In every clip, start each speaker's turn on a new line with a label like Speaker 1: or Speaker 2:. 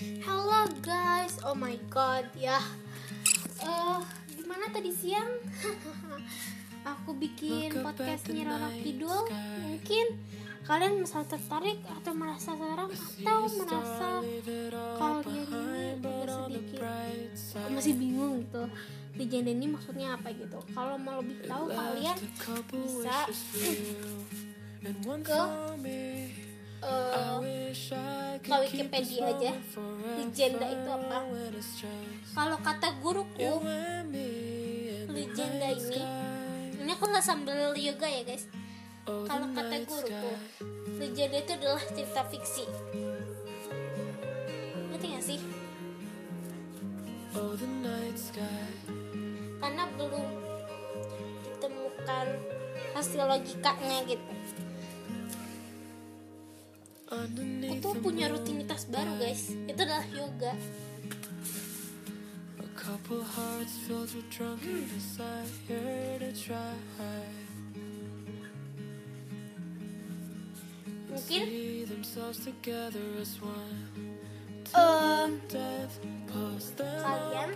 Speaker 1: Halo guys, oh my god ya. Eh, gimana tadi siang? Aku bikin podcast Nyirara Kidul. Mungkin kalian merasa tertarik atau merasa seram atau merasa kalian ini agak sedikit aku masih bingung gitu. Legenda ini maksudnya apa gitu. Kalau mau lebih tahu kalian bisa ke eh, ke Wikipedia aja. Legenda itu apa? Kalau kata guruku legenda ini ini aku nggak sambil yoga ya guys. Kalau kata guruku legenda itu adalah cerita fiksi. Ngerti gak sih? Karena belum ditemukan hasil logikanya gitu aku tuh punya rutinitas baru guys. Itu adalah yoga.
Speaker 2: Try.
Speaker 1: mungkin
Speaker 2: them
Speaker 1: kalian?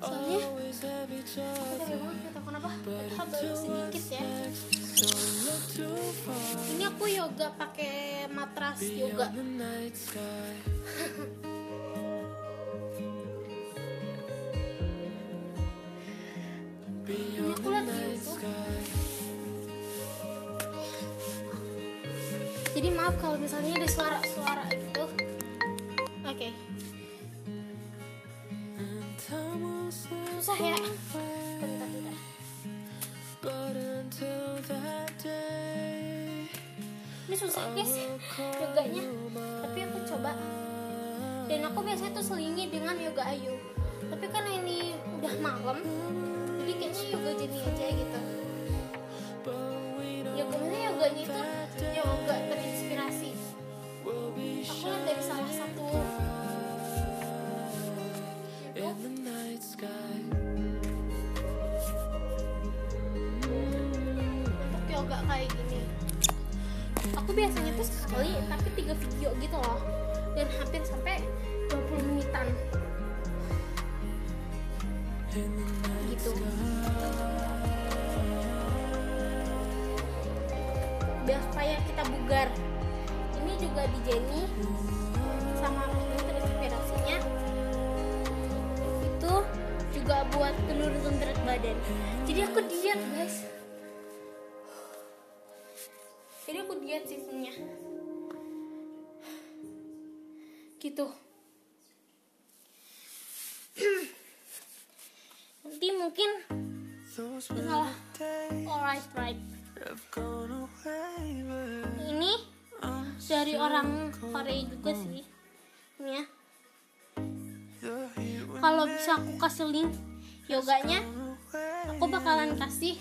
Speaker 1: Soalnya-
Speaker 2: always have each
Speaker 1: Bentar ya,
Speaker 2: other.
Speaker 1: Bang, kita kenapa padahal baru sedikit ya Ini aku yoga pakai matras yoga. ini aku jadi maaf kalau misalnya ada suara-suara gitu. Oke.
Speaker 2: And
Speaker 1: susah guys yoganya. Tapi aku coba. Dan aku biasanya tuh selingi dengan yoga ayu. Tapi karena ini udah malam jadi kayaknya yoga jadi aja gitu.
Speaker 2: But we know
Speaker 1: yoga mana yoganya itu yoga terinspirasi. Aku lihat dari salah satu aku biasanya tuh sekali tapi tiga video gitu loh. Dan hampir sampai 20 menitan. Gitu. Biar supaya kita bugar. Ini juga di Jenny sama ini terinspirasinya itu juga buat penurun berat badan. Jadi aku diet guys jadi aku diet seasonnya gitu. Nanti mungkin salah alright right ini dari orang Korea juga sih ya kalau bisa aku kasih link yoganya aku bakalan kasih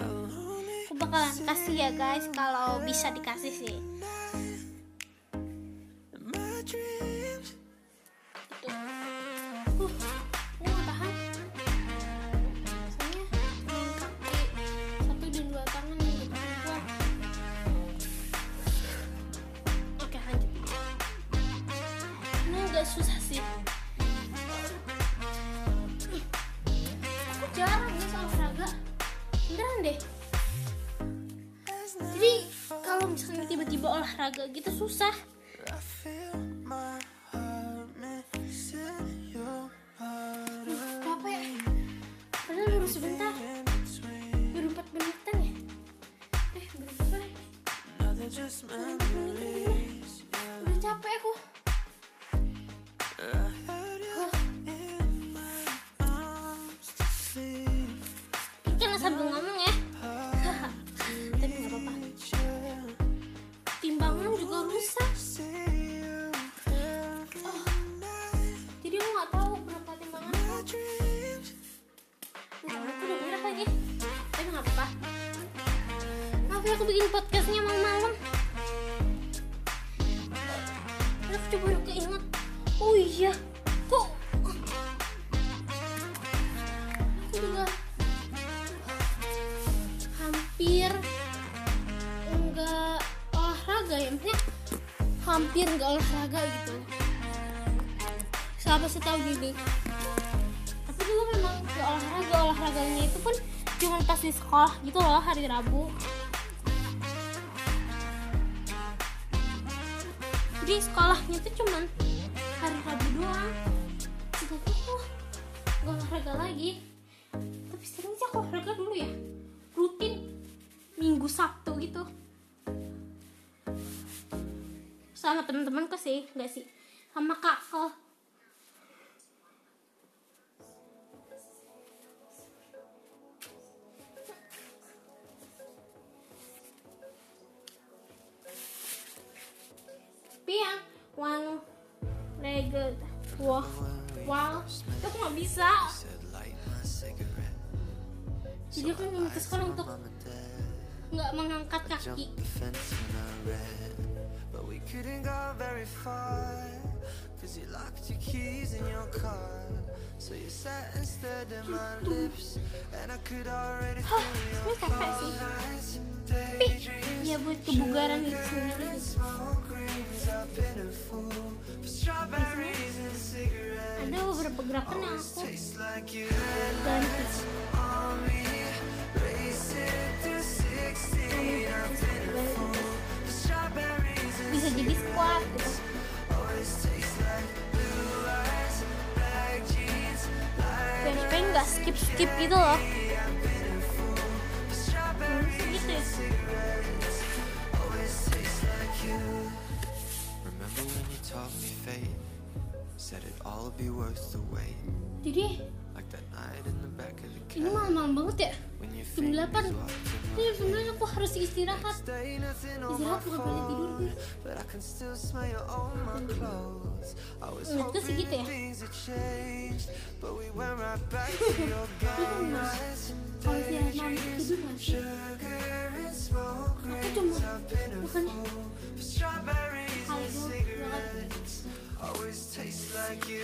Speaker 2: allow me
Speaker 1: aku bakalan kasih ya guys kalau bisa dikasih sih deh. Jadi kalau misalnya tiba-tiba olahraga gitu susah.
Speaker 2: Body
Speaker 1: capek. Padahal sebentar. Baru 4 menitan ya? Eh
Speaker 2: just memories.
Speaker 1: Udah capek aku maaf ya aku bikin podcastnya malam-malam. Coba baru keinget. Oh iya. Kok? Aku juga hampir enggak olahraga ya maksudnya hampir enggak olahraga gitu. Siapa sih tahu gini tapi dulu memang olahraga olahraganya itu pun cuma pas di sekolah gitu loh hari Rabu jadi sekolahnya tuh cuman hari Rabu doang. Itu tuh gak olahraga lagi. Tapi sering sih aku olahraga dulu ya. Rutin. Minggu Sabtu gitu. Sama teman-temanku sih. Nggak sih. Sama kakak yang one legged wah wow itu aku nggak bisa jadi aku memutuskan untuk nggak mengangkat kaki.
Speaker 2: Cause you locked your keys in your car. So you sat and stared at my lips. And I could already
Speaker 1: Hah,
Speaker 2: feel
Speaker 1: ini
Speaker 2: your
Speaker 1: capek sih
Speaker 2: eyes.
Speaker 1: tapi ya buat kebugaran gitu sendiri ada beberapa gerakan yang aku ganti
Speaker 2: on me. Racing through 16 up in a fool. Strawberries and
Speaker 1: bisa jadi squat gitu. Biar supaya nggak skip skip gitu loh
Speaker 2: the
Speaker 1: ini malam-malam banget ya? Jam 8 ini sebenarnya aku harus istirahat. Istirahat nggak boleh tidur gue
Speaker 2: but I can still smell you on my clothes. I was
Speaker 1: Menurutku sih
Speaker 2: hoping
Speaker 1: gitu ya. kalau istirahat malam tidur nggak sih
Speaker 2: Sugar and smoke
Speaker 1: aku cuma.
Speaker 2: Strawberries
Speaker 1: kali
Speaker 2: cigarettes always taste like you.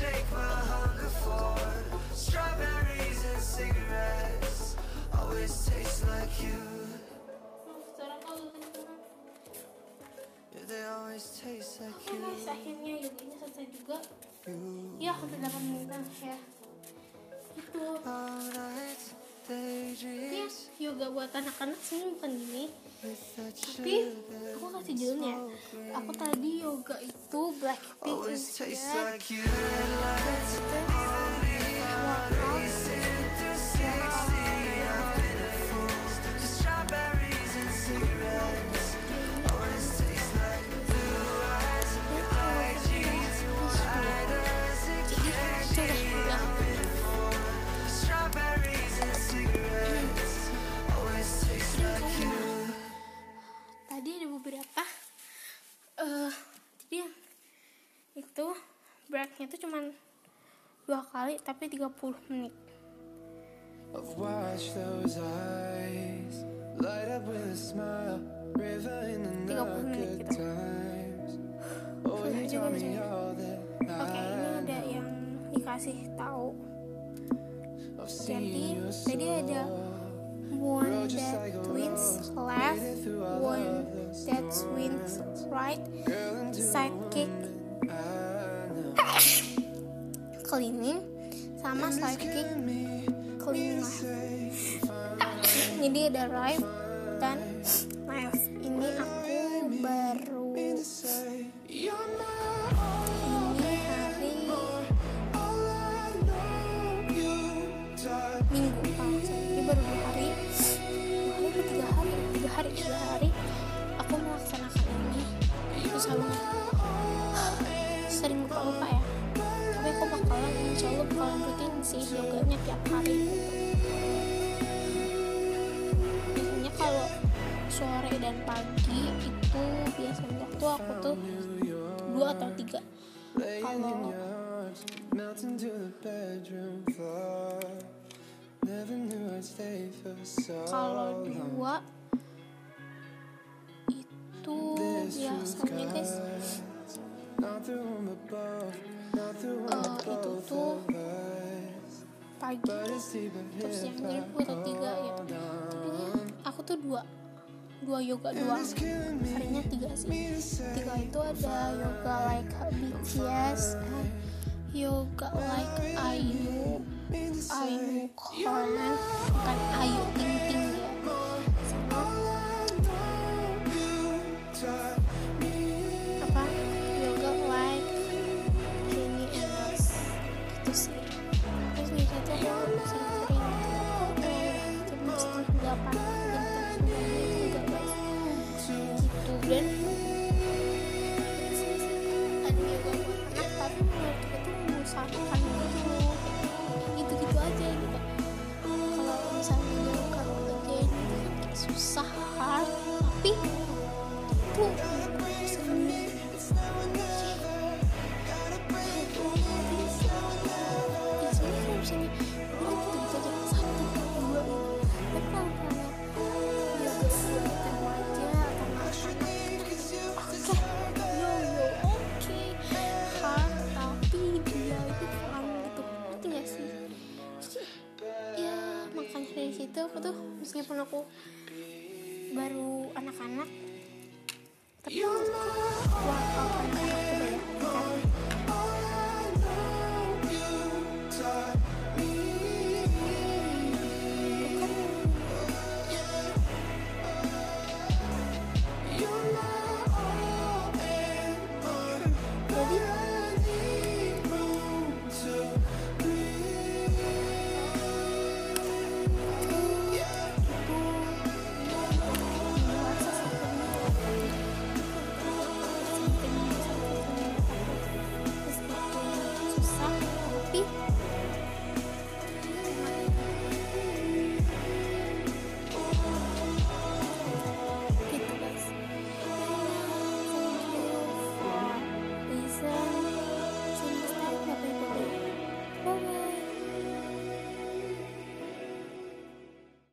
Speaker 2: Shake my hunger for strawberries and cigarettes. Always taste like you.
Speaker 1: suara kau
Speaker 2: Yeah, they always taste like
Speaker 1: Oke guys, akhirnya yoganya selesai juga.
Speaker 2: you.
Speaker 1: Ya, hampir 8 menitan ya. Itu ya, yoga buat anak-anak sih bukan gini. Tapi aku kasih judulnya. Aku tadi yoga itu Blackpink inspired cuman dua kali tapi 30 menit.
Speaker 2: I've watched those eyes light up with a smile, river in the
Speaker 1: Tiga puluh menit
Speaker 2: good times. Oh, you
Speaker 1: Sudah juga
Speaker 2: taught me
Speaker 1: sudah.
Speaker 2: all that
Speaker 1: Oke, ini ada yang dikasih tahu. Jadi tadi ada one that wins left, one that wins right, sidekick. Cleaning, sama left.
Speaker 2: say
Speaker 1: Jadi ada right dan left. Ini aku baru selalu bukan rutin sih yoganya tiap hari gitu. biasanya kalau sore dan pagi itu biasanya waktu aku tuh dua atau tiga. Kalau kalau dua itu biasanya guys
Speaker 2: uh, lagi.
Speaker 1: Terus yang jadi gue atau tiga ya. Tapi aku tuh dua. Dua yoga dua harinya tiga sih. Tiga itu ada yoga like BTS yoga like Ayu Ayu Carmen bukan Ayu